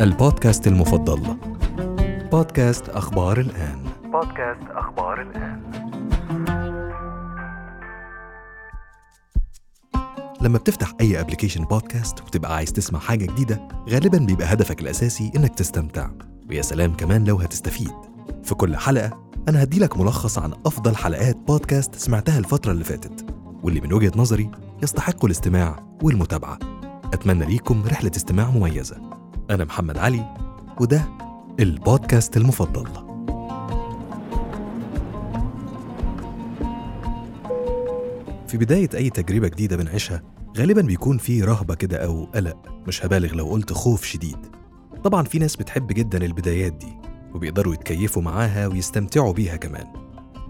البودكاست المفضل. بودكاست أخبار الآن. بودكاست أخبار الآن. لما بتفتح أي application بودكاست وتبقى عايز تسمع حاجة جديدة غالبا بيبقى هدفك الأساسي إنك تستمتع. ويا سلام كمان لو هتستفيد. في كل حلقة أنا هديلك ملخص عن أفضل حلقات بودكاست سمعتها الفترة اللي فاتت. واللي من وجهة نظري يستحقوا الاستماع والمتابعة. أتمنى ليكم رحلة استماع مميزة. أنا محمد علي وده البودكاست المفضل. في بداية أي تجربة جديدة بنعيشها غالبا بيكون في رهبة كده أو قلق مش هبالغ لو قلت خوف شديد. طبعا في ناس بتحب جدا البدايات دي وبيقدروا يتكيفوا معاها ويستمتعوا بيها كمان.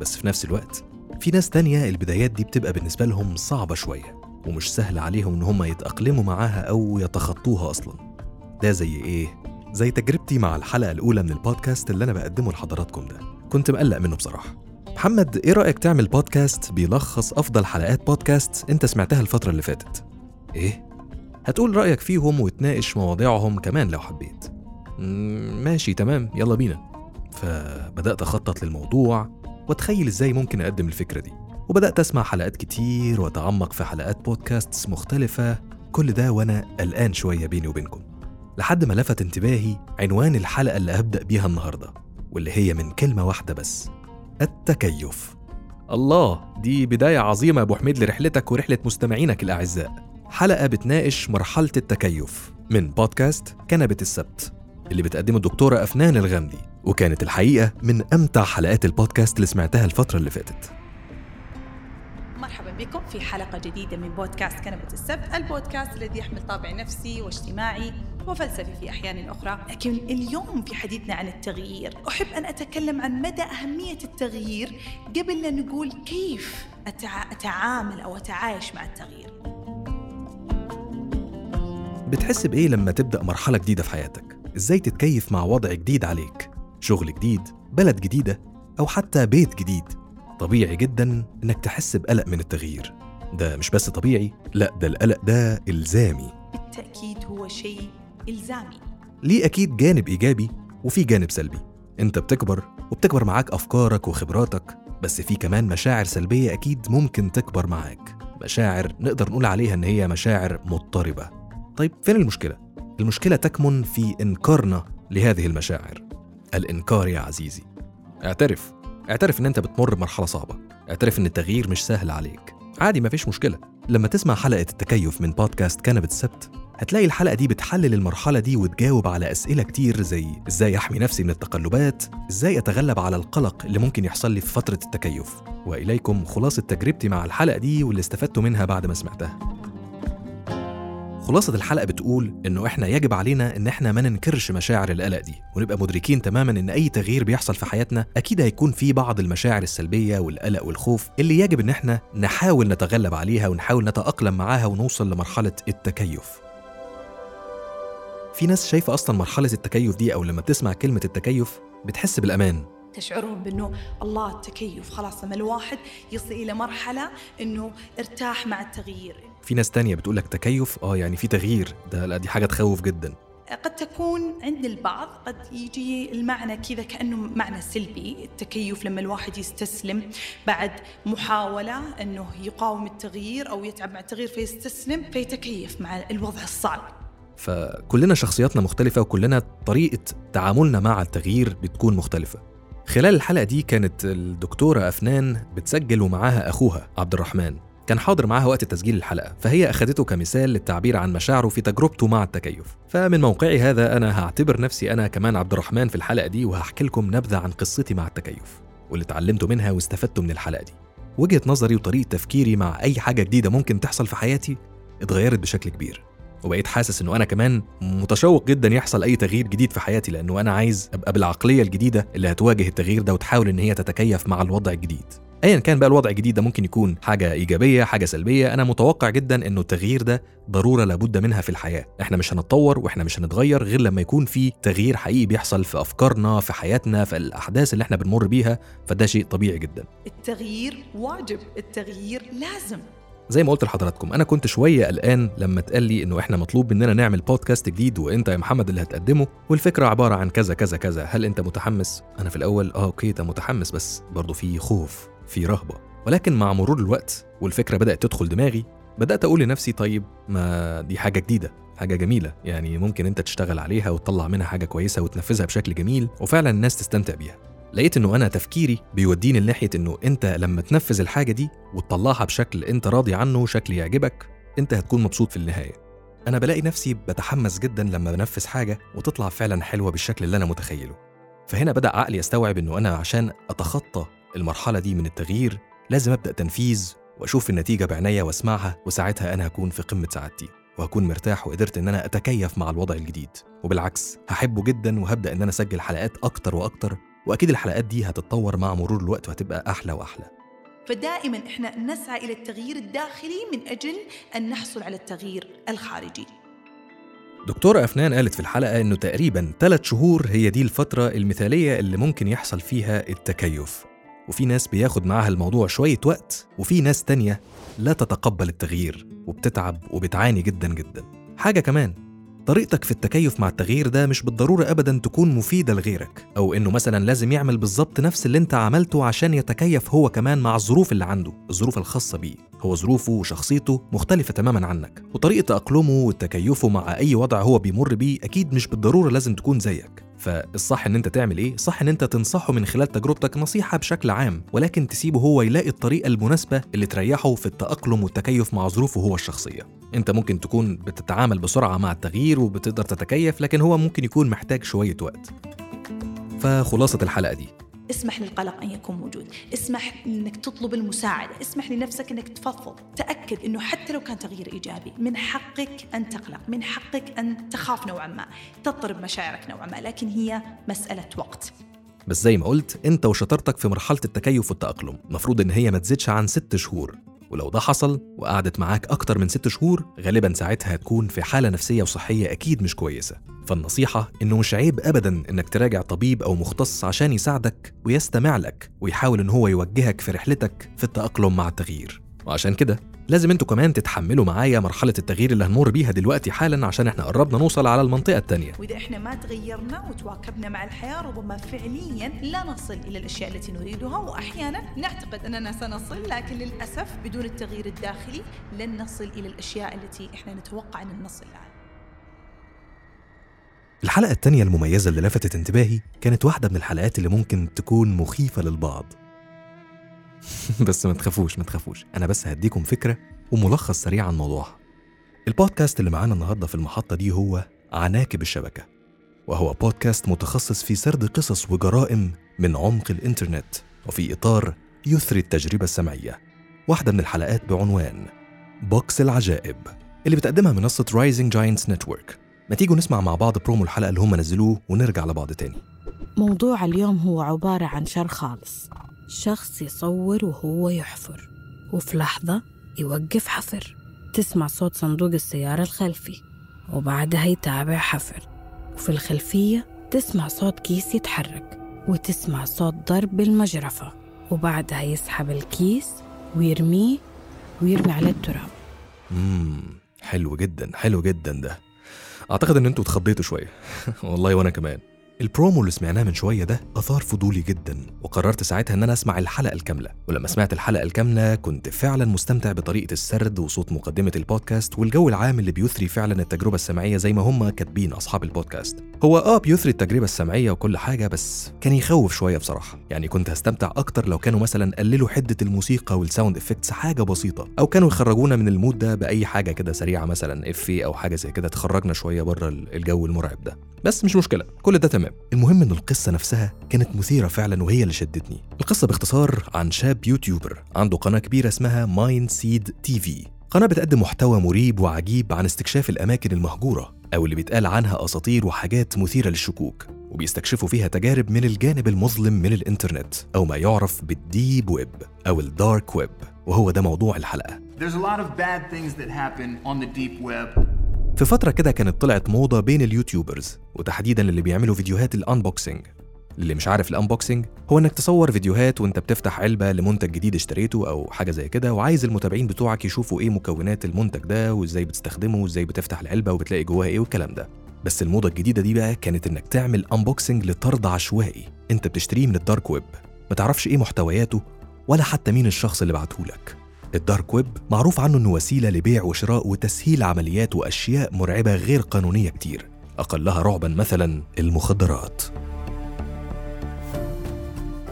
بس في نفس الوقت في ناس تانية البدايات دي بتبقى بالنسبة لهم صعبة شوية ومش سهل عليهم إن هم يتأقلموا معاها أو يتخطوها أصلا. ده زي إيه؟ زي تجربتي مع الحلقة الأولى من البودكاست اللي أنا بقدمه لحضراتكم ده كنت مقلق منه بصراحة محمد إيه رأيك تعمل بودكاست بيلخص أفضل حلقات بودكاست أنت سمعتها الفترة اللي فاتت؟ إيه؟ هتقول رأيك فيهم وتناقش مواضيعهم كمان لو حبيت ماشي تمام يلا بينا فبدأت أخطط للموضوع وأتخيل إزاي ممكن أقدم الفكرة دي وبدأت أسمع حلقات كتير وأتعمق في حلقات بودكاستس مختلفة كل ده وأنا قلقان شوية بيني وبينكم لحد ما لفت انتباهي عنوان الحلقة اللي هبدأ بيها النهاردة واللي هي من كلمة واحدة بس التكيف. الله دي بداية عظيمة يا أبو حميد لرحلتك ورحلة مستمعينك الأعزاء. حلقة بتناقش مرحلة التكيف من بودكاست كنبة السبت اللي بتقدمه الدكتورة أفنان الغامدي وكانت الحقيقة من أمتع حلقات البودكاست اللي سمعتها الفترة اللي فاتت. مرحبا بكم في حلقة جديدة من بودكاست كنبة السبت البودكاست الذي يحمل طابع نفسي واجتماعي وفلسفي في أحيان أخرى. لكن اليوم في حديثنا عن التغيير أحب أن أتكلم عن مدى أهمية التغيير قبل لا نقول كيف أتعامل أو أتعايش مع التغيير. بتحس بإيه لما تبدأ مرحلة جديدة في حياتك؟ إزاي تتكيف مع وضع جديد عليك؟ شغل جديد، بلد جديدة، أو حتى بيت جديد؟ طبيعي جدا إنك تحس بقلق من التغيير. ده مش بس طبيعي لأ ده القلق ده إلزامي. بالتأكيد هو شيء إلزامي. ليه أكيد جانب إيجابي وفي جانب سلبي؟ أنت بتكبر وبتكبر معاك أفكارك وخبراتك بس في كمان مشاعر سلبية أكيد ممكن تكبر معاك. مشاعر نقدر نقول عليها إن هي مشاعر مضطربة. طيب فين المشكلة؟ المشكلة تكمن في إنكارنا لهذه المشاعر. الإنكار يا عزيزي. اعترف. اعترف إن أنت بتمر بمرحلة صعبة. اعترف إن التغيير مش سهل عليك. عادي مفيش مشكلة. لما تسمع حلقة التكيف من بودكاست كنبة السبت هتلاقي الحلقة دي بتحلل المرحلة دي وتجاوب على أسئلة كتير زي إزاي أحمي نفسي من التقلبات؟ إزاي أتغلب على القلق اللي ممكن يحصل لي في فترة التكيف؟ وإليكم خلاصة تجربتي مع الحلقة دي واللي استفدت منها بعد ما سمعتها. خلاصة الحلقة بتقول إنه إحنا يجب علينا إن إحنا ما ننكرش مشاعر القلق دي ونبقى مدركين تماما إن أي تغيير بيحصل في حياتنا أكيد هيكون فيه بعض المشاعر السلبية والقلق والخوف اللي يجب إن إحنا نحاول نتغلب عليها ونحاول نتأقلم معاها ونوصل لمرحلة التكيف. في ناس شايفة أصلا مرحلة التكيف دي أو لما بتسمع كلمة التكيف بتحس بالأمان. تشعرهم بأنه الله التكيف خلاص لما الواحد يصل إلى مرحلة إنه ارتاح مع التغيير. في ناس تانية بتقول لك تكيف آه يعني في تغيير. ده لا دي حاجة تخوف جدا. قد تكون عند البعض قد يجي المعنى كذا كأنه معنى سلبي التكيف لما الواحد يستسلم بعد محاولة إنه يقاوم التغيير أو يتعب مع التغيير فيستسلم فيتكيف مع الوضع الصعب. فكلنا شخصياتنا مختلفة وكلنا طريقة تعاملنا مع التغيير بتكون مختلفة. خلال الحلقة دي كانت الدكتورة أفنان بتسجل ومعاها أخوها عبد الرحمن كان حاضر معاها وقت تسجيل الحلقة فهي أخدته كمثال للتعبير عن مشاعره في تجربته مع التكيف. فمن موقعي هذا أنا هعتبر نفسي أنا كمان عبد الرحمن في الحلقة دي وهحكي لكم نبذة عن قصتي مع التكيف واللي اتعلمته منها واستفدته من الحلقة دي. وجهة نظري وطريقة تفكيري مع أي حاجة جديدة ممكن تحصل في حياتي اتغيرت بشكل كبير. وبقيت حاسس إنه أنا كمان متشوق جدا يحصل أي تغيير جديد في حياتي لأنه أنا عايز أبقى بالعقلية الجديدة اللي هتواجه التغيير ده وتحاول إن هي تتكيف مع الوضع الجديد. ايا كان بقى الوضع الجديد ده ممكن يكون حاجة إيجابية حاجة سلبية أنا متوقع جدا إنه التغيير ده ضرورة لابد منها في الحياة. إحنا مش هنتطور وإحنا مش هنتغير غير لما يكون في تغيير حقيقي بيحصل في أفكارنا في حياتنا في الأحداث اللي إحنا بنمر بيها فده شيء طبيعي جدا. التغيير واجب التغيير لازم. زي ما قلت لحضراتكم أنا كنت شوية قلقان لما اتقال لي إنه إحنا مطلوب مننا نعمل بودكاست جديد وأنت يا محمد اللي هتقدمه والفكرة عبارة عن كذا كذا كذا. هل أنت متحمس؟ أنا في الأول آه أوكي أنت متحمس بس برضه في خوف في رهبة. ولكن مع مرور الوقت والفكرة بدأت تدخل دماغي بدأت أقول لنفسي طيب ما دي حاجة جديدة حاجة جميلة. يعني ممكن أنت تشتغل عليها وتطلع منها حاجة كويسة وتنفذها بشكل جميل وفعلا الناس تستمتع بيها. لقيت إنه أنا تفكيري بيوديني لناحية إنه أنت لما تنفذ الحاجة دي وتطلعها بشكل أنت راضي عنه شكل يعجبك أنت هتكون مبسوط في النهاية. أنا بلاقي نفسي بتحمس جدا لما بنفذ حاجة وتطلع فعلا حلوة بالشكل اللي أنا متخيله. فهنا بدأ عقلي يستوعب إنه أنا عشان أتخطى المرحلة دي من التغيير لازم أبدأ تنفيذ وأشوف النتيجة بعينيا وأسمعها وساعتها أنا هكون في قمة سعادتي وهكون مرتاح وقدرت إن أنا أتكيف مع الوضع الجديد. وبالعكس هحبه جدا وهبدأ إن أنا أسجل حلقات أكتر وأكتر وأكيد الحلقات دي هتتطور مع مرور الوقت وهتبقى أحلى وأحلى. فدائما إحنا نسعى إلى التغيير الداخلي من أجل أن نحصل على التغيير الخارجي. دكتورة أفنان قالت في الحلقة إنه تقريبا ثلاث شهور هي دي الفترة المثالية اللي ممكن يحصل فيها التكيف. وفي ناس بياخد معاها الموضوع شوية وقت وفي ناس تانية لا تتقبل التغيير وبتتعب وبتعاني جدا جدا. حاجة كمان طريقتك في التكيف مع التغيير ده مش بالضرورة أبدا تكون مفيدة لغيرك أو إنه مثلا لازم يعمل بالظبط نفس اللي أنت عملته عشان يتكيف هو كمان مع الظروف اللي عنده الظروف الخاصة بيه. هو ظروفه وشخصيته مختلفة تماما عنك وطريقة تأقلمه وتكيفه مع أي وضع هو بيمر بيه أكيد مش بالضرورة لازم تكون زيك. فالصح إن أنت تعمل إيه؟ صح إن أنت تنصحه من خلال تجربتك نصيحة بشكل عام ولكن تسيبه هو يلاقي الطريقة المناسبة اللي تريحه في التأقلم والتكيف مع ظروفه هو الشخصية. أنت ممكن تكون بتتعامل بسرعة مع التغيير وبتقدر تتكيف لكن هو ممكن يكون محتاج شوية وقت. فخلاصة الحلقة دي. اسمح للقلق أن يكون موجود، اسمح إنك تطلب المساعدة، اسمح لنفسك إنك تفضفض، تأكد إنه حتى لو كان تغيير إيجابي، من حقك أن تقلق، من حقك أن تخاف نوعا ما، تضطرب مشاعرك نوعا ما، لكن هي مسألة وقت. بس زي ما قلت أنت وشطارتك في مرحلة التكيف والتأقلم. المفروض إن هي ما تزيدش عن ست شهور. ولو ده حصل وقعدت معاك أكتر من ست شهور غالبا ساعتها هتكون في حالة نفسية وصحية أكيد مش كويسة. فالنصيحة إنه مش عيب أبدا إنك تراجع طبيب أو مختص عشان يساعدك ويستمع لك ويحاول إن هو يوجهك في رحلتك في التأقلم مع التغيير. وعشان كده لازم أنتوا كمان تتحملوا معايا مرحلة التغيير اللي هنمر بيها دلوقتي حالا عشان إحنا قربنا نوصل على المنطقة التانية وإذا إحنا ما تغيرنا وتواكبنا مع الحياة ربما فعليا لا نصل إلى الأشياء التي نريدها واحيانا نعتقد أننا سنصل لكن للأسف بدون التغيير الداخلي لن نصل إلى الأشياء التي إحنا نتوقع أن نصل لها. الحلقة التانية المميزة اللي لفتت انتباهي كانت واحدة من الحلقات اللي ممكن تكون مخيفة للبعض بس ما تخافوش ما تخافوش. أنا بس هديكم فكرة وملخص سريع عن موضوعها. البودكاست اللي معانا النهاردة في المحطة دي هو عناكب الشبكة وهو بودكاست متخصص في سرد قصص وجرائم من عمق الإنترنت وفي إطار يثري التجربة السمعية. واحدة من الحلقات بعنوان بوكس العجائب اللي بتقدمها منصة Rising Giants Network ما تيجوا نسمع مع بعض برومو الحلقة اللي هم نزلوه ونرجع لبعض تاني. موضوع اليوم هو عبارة عن شر خالص. شخص يصور وهو يحفر وفي لحظة يوقف حفر. تسمع صوت صندوق السيارة الخلفي وبعدها يتابع حفر. وفي الخلفية تسمع صوت كيس يتحرك وتسمع صوت ضرب بالمجرفة. وبعدها يسحب الكيس ويرميه ويرمي عليه التراب. امم حلو جدا حلو جدا ده. أعتقد إن أنتوا اتخضيتوا شوية. والله وأنا كمان. البرومو اللي سمعناه من شوية ده آثار فضولي جدا وقررت ساعتها إن أنا أسمع الحلقة الكاملة. ولما سمعت الحلقة الكاملة كنت فعلا مستمتع بطريقة السرد وصوت مقدمة البودكاست والجو العام اللي بيثري فعلا التجربة السمعية زي ما هم كاتبين أصحاب البودكاست. هو آه بيثري التجربة السمعية وكل حاجة بس كان يخوف شوية بصراحة. يعني كنت هستمتع أكتر لو كانوا مثلا قللوا حدة الموسيقى وال sound effects حاجة بسيطة أو كانوا يخرجونا من ال mood ده بأي حاجة كده سريعة مثلا افي أو حاجة زي كده تخرجنا شوية بره الجو المرعب ده. بس مش مشكلة كل ده تمام. المهم إن القصة نفسها كانت مثيرة فعلا وهي اللي شدتني. القصة باختصار عن شاب يوتيوبر عنده قناة كبيرة اسمها MindSeed TV. قناة بتقدم محتوى مريب وعجيب عن استكشاف الأماكن المهجورة أو اللي بيتقال عنها أساطير وحاجات مثيرة للشكوك وبيستكشفوا فيها تجارب من الجانب المظلم من الإنترنت أو ما يعرف بال deep web أو ال dark web. وهو ده موضوع الحلقة. There's a lot of bad things that happen on the deep web. في فترة كده كانت طلعت موضة بين اليوتيوبرز وتحديدا اللي بيعملوا فيديوهات ال unboxing اللي مش عارف ال unboxing هو إنك تصور فيديوهات وإنت بتفتح علبة لمنتج جديد اشتريته أو حاجة زي كده وعايز المتابعين بتوعك يشوفوا إيه مكونات المنتج ده وإزاي بتستخدمه وإزاي بتفتح العلبة وبتلاقي جواها إيه والكلام ده. بس الموضة الجديدة دي بقى كانت إنك تعمل unboxing لطرد عشوائي. إنت بتشتريه من ال dark web ما تعرفش إيه محتوياته ولا حتى مين الشخص اللي بعتهولك. ال dark web معروف عنه إنه وسيلة لبيع وشراء وتسهيل عمليات وأشياء مرعبة غير قانونية كتير أقلها رعبا مثلا المخدرات.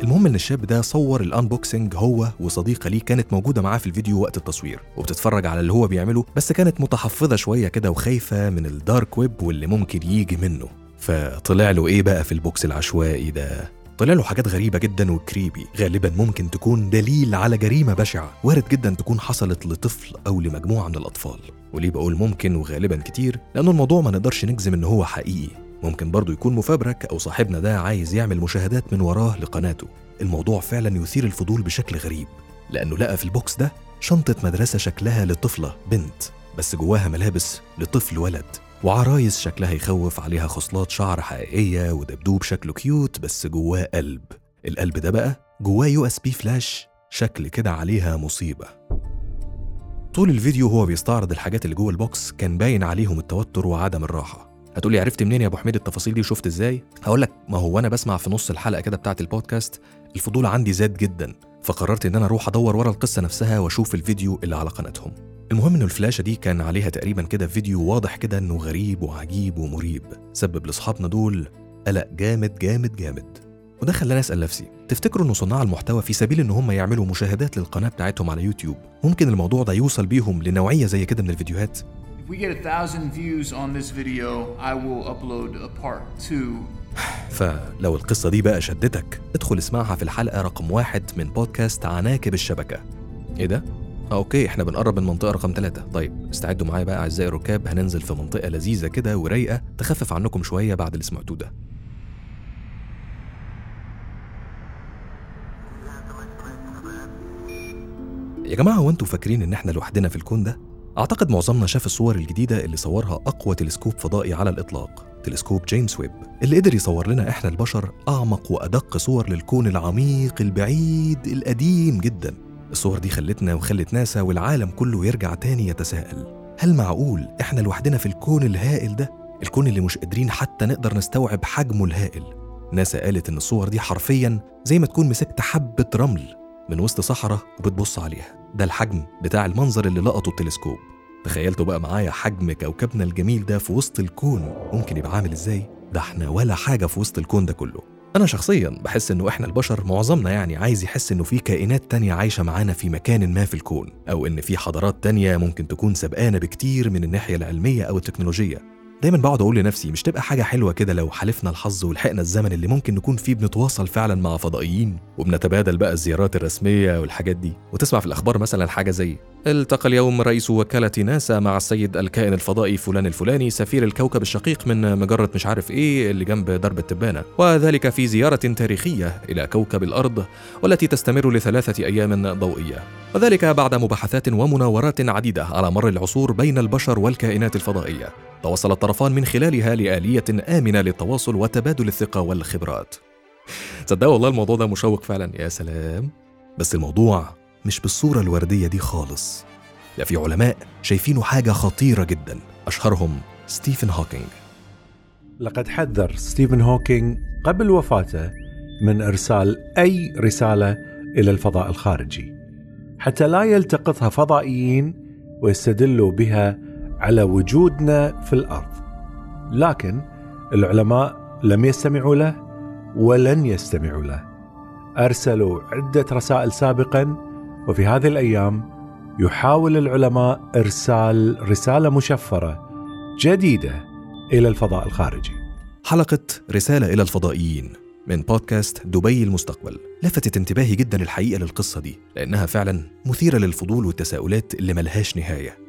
المهم إن الشاب ده صور ال unboxing هو وصديقة ليه كانت موجودة معاه في الفيديو وقت التصوير وبتتفرج على اللي هو بيعمله بس كانت متحفظة شوية كده وخايفة من ال dark web واللي ممكن يجي منه. فطلع له إيه بقى في ال box العشوائي ده؟ طلع له حاجات غريبة جدا و creepy. غالبا ممكن تكون دليل على جريمة بشعة. وارد جدا تكون حصلت لطفل أو لمجموعة من الأطفال. وليه بقول ممكن وغالبا كتير؟ لأنه الموضوع ما نقدرش نجزم إن هو حقيقي. ممكن برضه يكون مفبرك أو صاحبنا ده عايز يعمل مشاهدات من وراه لقناته. الموضوع فعلا يثير الفضول بشكل غريب. لأنه لقى في ال box ده شنطة مدرسة شكلها لطفلة بنت. بس جواها ملابس لطفل ولد. وعرايس شكلها يخوف عليها خصلات شعر حقيقية ودبدوب شكله cute بس جواه قلب. القلب ده بقى جواه USB flash شكل كده عليها مصيبة. طول الفيديو هو بيستعرض الحاجات اللي جوه ال box كان باين عليهم التوتر وعدم الراحة. هتقولي عرفت منين يا أبو حميد التفاصيل دي وشفت إزاي؟ هقول لك ما هو أنا بسمع في نص الحلقة كده بتاعة البودكاست الفضول عندي زاد جدا فقررت إن أنا أروح أدور ورا القصة نفسها وأشوف الفيديو اللي على قناتهم. المهم إنه الفلاشة دي كان عليها تقريبا كده فيديو واضح كده إنه غريب وعجيب ومريب. سبب لأصحابنا دول قلق جامد جامد جامد. وده خلاني أسأل نفسي تفتكروا ان صناع المحتوى في سبيل إن هم يعملوا مشاهدات للقناة بتاعتهم على يوتيوب؟ ممكن الموضوع ده يوصل بيهم لنوعية زي كده من الفيديوهات؟ If we get a thousand views on this video, I will upload a part two. فلو القصة دي بقى شدتك ادخل اسمعها في الحلقة رقم واحد من بودكاست عناكب الشبكة. إيه ده؟ okay إحنا بنقرب من منطقة رقم ثلاثة طيب استعدوا معايا بقى أعزائي الركاب هننزل في منطقة لذيذة كده ورايقة تخفف عنكم شوية بعد اللي سمعتوه ده. يا جماعة هو أنتوا فاكرين إن إحنا لوحدنا في الكون ده؟ أعتقد معظمنا شاف الصور الجديدة اللي صورها أقوى تلسكوب فضائي على الإطلاق تلسكوب جيمس ويب اللي قدر يصور لنا إحنا البشر أعمق وأدق صور للكون العميق البعيد القديم جدا. الصور دي خلتنا وخلت ناسا والعالم كله يرجع تاني يتساءل. هل معقول إحنا لوحدنا في الكون الهائل ده؟ الكون اللي مش قادرين حتى نقدر نستوعب حجمه الهائل. ناسا قالت إن الصور دي حرفيا زي ما تكون مسكت حبة رمل من وسط صحراء وبتبص عليها. ده الحجم بتاع المنظر اللي لقطه التلسكوب. تخيلتوا بقى معايا حجم كوكبنا الجميل ده في وسط الكون ممكن يبقى عامل إزاي؟ ده إحنا ولا حاجة في وسط الكون ده كله. أنا شخصيا بحس إنه إحنا البشر معظمنا يعني عايز يحس إنه في كائنات تانية عايشة معانا في مكان ما في الكون أو إن في حضارات تانية ممكن تكون سبقانا بكتير من الناحية العلمية أو التكنولوجية. دايما بقعد أقول لنفسي مش تبقى حاجة حلوة كده لو حالفنا الحظ ولحقنا الزمن اللي ممكن نكون فيه بنتواصل فعلا مع فضائيين وبنتبادل بقى الزيارات الرسمية والحاجات دي؟ وتسمع في الأخبار مثلا حاجة زي التقى اليوم رئيس وكالة ناسا مع السيد الكائن الفضائي فلان الفلاني سفير الكوكب الشقيق من مجرة مش عارف إيه اللي جنب درب التبانة. وذلك في زيارة تاريخية إلى كوكب الأرض والتي تستمر لثلاثة أيام ضوئية. وذلك بعد مباحثات ومناورات عديدة على مر العصور بين البشر والكائنات الفضائية. توصل الطرفان من خلالها لآلية آمنة للتواصل وتبادل الثقة والخبرات. تصدقوا والله الموضوع ده مشوق فعلا يا سلام. بس الموضوع مش بالصورة الوردية دي خالص. ده في علماء شايفينه حاجة خطيرة جدا أشهرهم ستيفن هوكينج. لقد حذر ستيفن هوكينج قبل وفاته من إرسال أي رسالة إلى الفضاء الخارجي حتى لا يلتقطها فضائيين ويستدلوا بها على وجودنا في الأرض. لكن العلماء لم يستمعوا له ولن يستمعوا له. أرسلوا عدة رسائل سابقا وفي هذه الأيام يحاول العلماء إرسال رسالة مشفرة جديدة إلى الفضاء الخارجي. حلقة رسالة إلى الفضائيين من بودكاست دبي المستقبل لفتت انتباهي جدا الحقيقة للقصة دي لأنها فعلا مثيرة للفضول والتساؤلات اللي ملهاش نهاية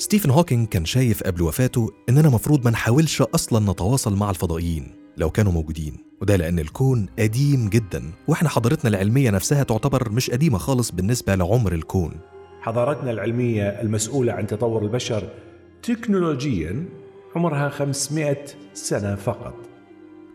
ستيفن هوكينج كان شايف قبل وفاته إننا مفروض ما نحاولش أصلا نتواصل مع الفضائيين لو كانوا موجودين وده لأن الكون قديم جدا وإحنا حضارتنا العلمية نفسها تعتبر مش قديمة خالص بالنسبة لعمر الكون حضارتنا العلمية المسؤولة عن تطور البشر تكنولوجيا عمرها 500 سنة فقط.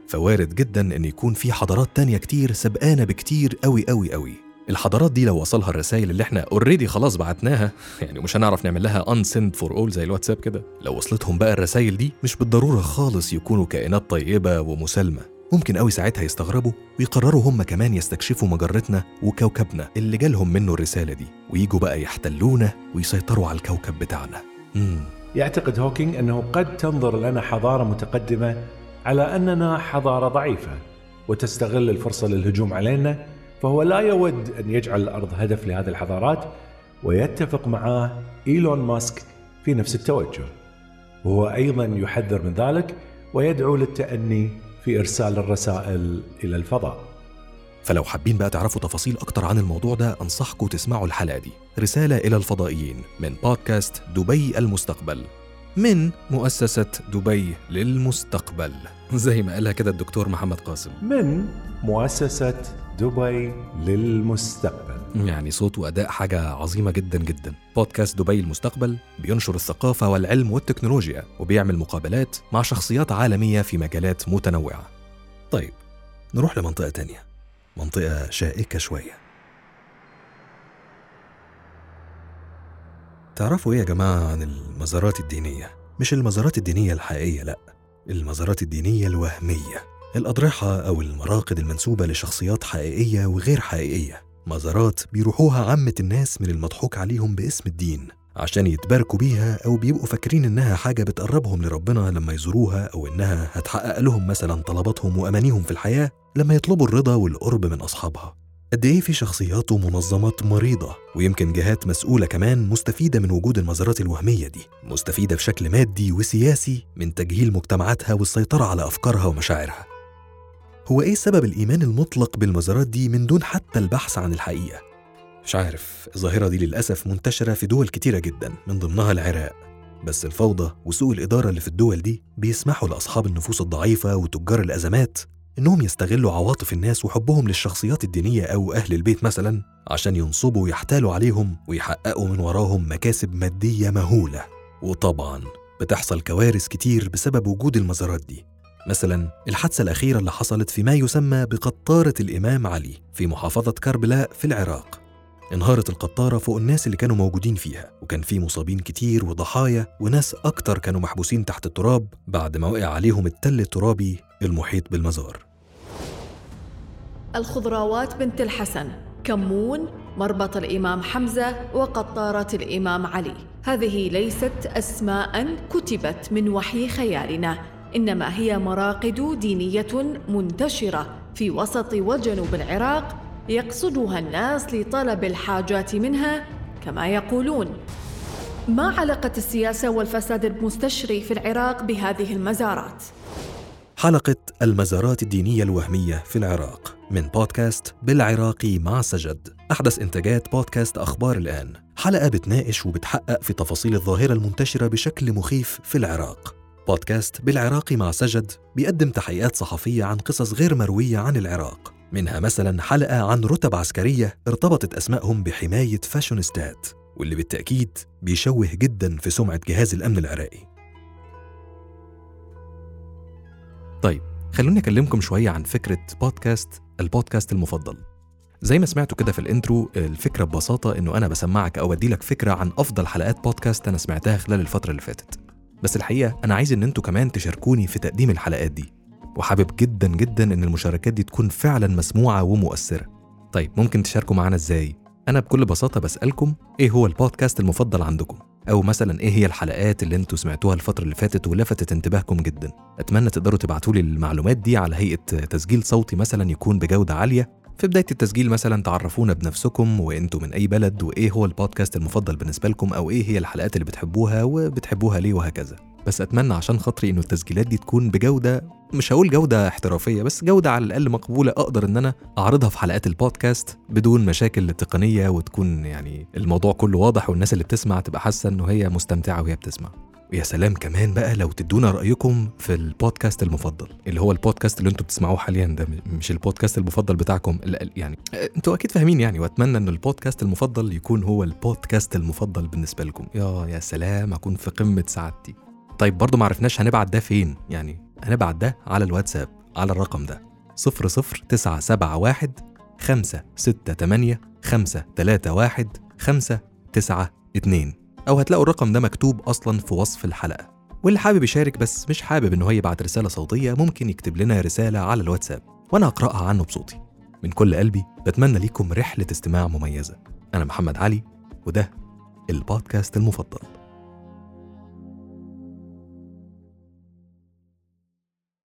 فوارد جدا إن يكون في حضارات تانية كتير سبقانة بكتير قوي قوي قوي الحضارات دي لو وصلها الرسائل اللي إحنا اوريدي خلاص بعتناها يعني مش هنعرف نعمل لها unsend for all زي الواتساب كده. لو وصلتهم بقى الرسائل دي مش بالضرورة خالص يكونوا كائنات طيبة ومسالمة. ممكن قوي ساعتها يستغربوا ويقرروا هم كمان يستكشفوا مجرتنا وكوكبنا اللي جالهم منه الرسالة دي ويجوا بقى يحتلونا ويسيطروا على الكوكب بتاعنا. مم. يعتقد هوكينج أنه قد تنظر لنا حضارة متقدمة على أننا حضارة ضعيفة وتستغل الفرصة للهجوم علينا فهو لا يود أن يجعل الأرض هدف لهذه الحضارات ويتفق معاه إيلون ماسك في نفس التوجه. وهو أيضا يحذر من ذلك ويدعو للتأني في إرسال الرسائل إلى الفضاء. فلو حابين بقى تعرفوا تفاصيل أكتر عن الموضوع ده أنصحكم تسمعوا الحلقة دي. رسالة إلى الفضائيين من بودكاست دبي المستقبل من مؤسسة دبي للمستقبل زي ما قالها كده الدكتور محمد قاسم. من مؤسسة دبي للمستقبل. يعني صوت وأداء حاجة عظيمة جدا جدا. بودكاست دبي المستقبل بينشر الثقافة والعلم والتكنولوجيا وبيعمل مقابلات مع شخصيات عالمية في مجالات متنوعة. طيب نروح لمنطقة تانية. منطقة شائكة شوية. تعرفوا إيه يا جماعة عن المزارات الدينية؟ مش المزارات الدينية الحقيقية لأ المزارات الدينية الوهمية. الأضرحة أو المراقد المنسوبة لشخصيات حقيقية وغير حقيقية. مزارات بيروحوها عامة الناس من المضحوك عليهم باسم الدين عشان يتباركوا بيها أو بيبقوا فاكرين إنها حاجة بتقربهم لربنا لما يزوروها أو إنها هتحقق لهم مثلا طلباتهم وأمانيهم في الحياة لما يطلبوا الرضا والقرب من أصحابها. قد إيه في شخصيات ومنظمات مريضة ويمكن جهات مسؤولة كمان مستفيدة من وجود المزارات الوهمية دي مستفيدة بشكل مادي وسياسي من تجهيل مجتمعاتها والسيطرة على أفكارها ومشاعرها. هو إيه سبب الإيمان المطلق بالمزارات دي من دون حتى البحث عن الحقيقة؟ مش عارف. الظاهرة دي للأسف منتشرة في دول كتيرة جدا من ضمنها العراق. بس الفوضى وسوء الإدارة اللي في الدول دي بيسمحوا لأصحاب النفوس الضعيفة وتجار الأزمات إنهم يستغلوا عواطف الناس وحبهم للشخصيات الدينية أو أهل البيت مثلا عشان ينصبوا ويحتالوا عليهم ويحققوا من وراهم مكاسب مادية مهولة. وطبعا بتحصل كوارث كتير بسبب وجود المزارات دي. مثلا الحادثة الأخيرة اللي حصلت في ما يسمى بقطارة الإمام علي في محافظة كربلاء في العراق. انهارت القطارة فوق الناس اللي كانوا موجودين فيها وكان في مصابين كتير وضحايا وناس أكتر كانوا محبوسين تحت التراب بعد ما وقع عليهم التل الترابي المحيط بالمزار. الخضراوات بنت الحسن كمون مربط الإمام حمزة وقطارة الإمام علي. هذه ليست أسماء كتبت من وحي خيالنا. إنما هي مراقد دينية منتشرة في وسط وجنوب العراق يقصدها الناس لطلب الحاجات منها كما يقولون. ما علاقة السياسة والفساد المستشري في العراق بهذه المزارات؟ حلقة المزارات الدينية الوهمية في العراق من بودكاست بالعراقي مع سجد. أحدث إنتاجات بودكاست أخبار الآن. حلقة بتناقش وبتحقق في تفاصيل الظاهرة المنتشرة بشكل مخيف في العراق. بودكاست بالعراقي مع سجد بيقدم تحقيقات صحفية عن قصص غير مروية عن العراق. منها مثلا حلقة عن رتب عسكرية ارتبطت أسمائهم بحماية فاشونستات واللي بالتأكيد بيشوه جدا في سمعة جهاز الأمن العراقي. طيب خلوني أكلمكم شوية عن فكرة بودكاست البودكاست المفضل. زي ما سمعتوا كده في الإنترو الفكرة ببساطة إنه أنا بسمعك أو أديلك فكرة عن أفضل حلقات بودكاست أنا سمعتها خلال الفترة اللي فاتت. بس الحقيقة أنا عايز إن أنتوا كمان تشاركوني في تقديم الحلقات دي وحابب جدا جدا إن المشاركات دي تكون فعلا مسموعة ومؤثرة طيب ممكن تشاركوا معانا إزاي؟ أنا بكل بساطة بسألكم إيه هو البودكاست المفضل عندكم؟ أو مثلا إيه هي الحلقات اللي أنتوا سمعتوها الفترة اللي فاتت ولفتت انتباهكم جدا؟ أتمنى تقدروا تبعتوا لي المعلومات دي على هيئة تسجيل صوتي مثلا يكون بجودة عالية في بداية التسجيل مثلا تعرفونا بنفسكم وانتوا من أي بلد وإيه هو البودكاست المفضل بالنسبة لكم أو إيه هي الحلقات اللي بتحبوها وبتحبوها ليه وهكذا. بس أتمنى عشان خاطري إنه التسجيلات دي تكون بجودة مش هقول جودة احترافية بس جودة على الأقل مقبولة أقدر إن أنا أعرضها في حلقات البودكاست بدون مشاكل تقنية وتكون يعني الموضوع كله واضح والناس اللي بتسمع تبقى حاسة إنه هي مستمتعة وهي بتسمع. ويا سلام كمان بقى لو تدونا رأيكم في البودكاست المفضل اللي هو البودكاست اللي أنتوا بتسمعوه حاليا ده مش البودكاست المفضل بتاعكم يعني أنتوا أكيد فاهمين يعني وأتمنى إن البودكاست المفضل يكون هو البودكاست المفضل بالنسبة لكم. يا يا سلام أكون في قمة سعادتي. طيب برضو معرفناش هنبعت ده فين يعني هنبعت ده على الواتساب على الرقم ده 00971 568 531 592 أو هتلاقوا الرقم ده مكتوب أصلا في وصف الحلقة. واللي حابب يشارك بس مش حابب إن هو يبعت رسالة صوتية ممكن يكتب لنا رسالة على الواتساب وأنا أقرأها عنه بصوتي. من كل قلبي بتمنى ليكم رحلة استماع مميزة. أنا محمد علي وده البودكاست المفضل.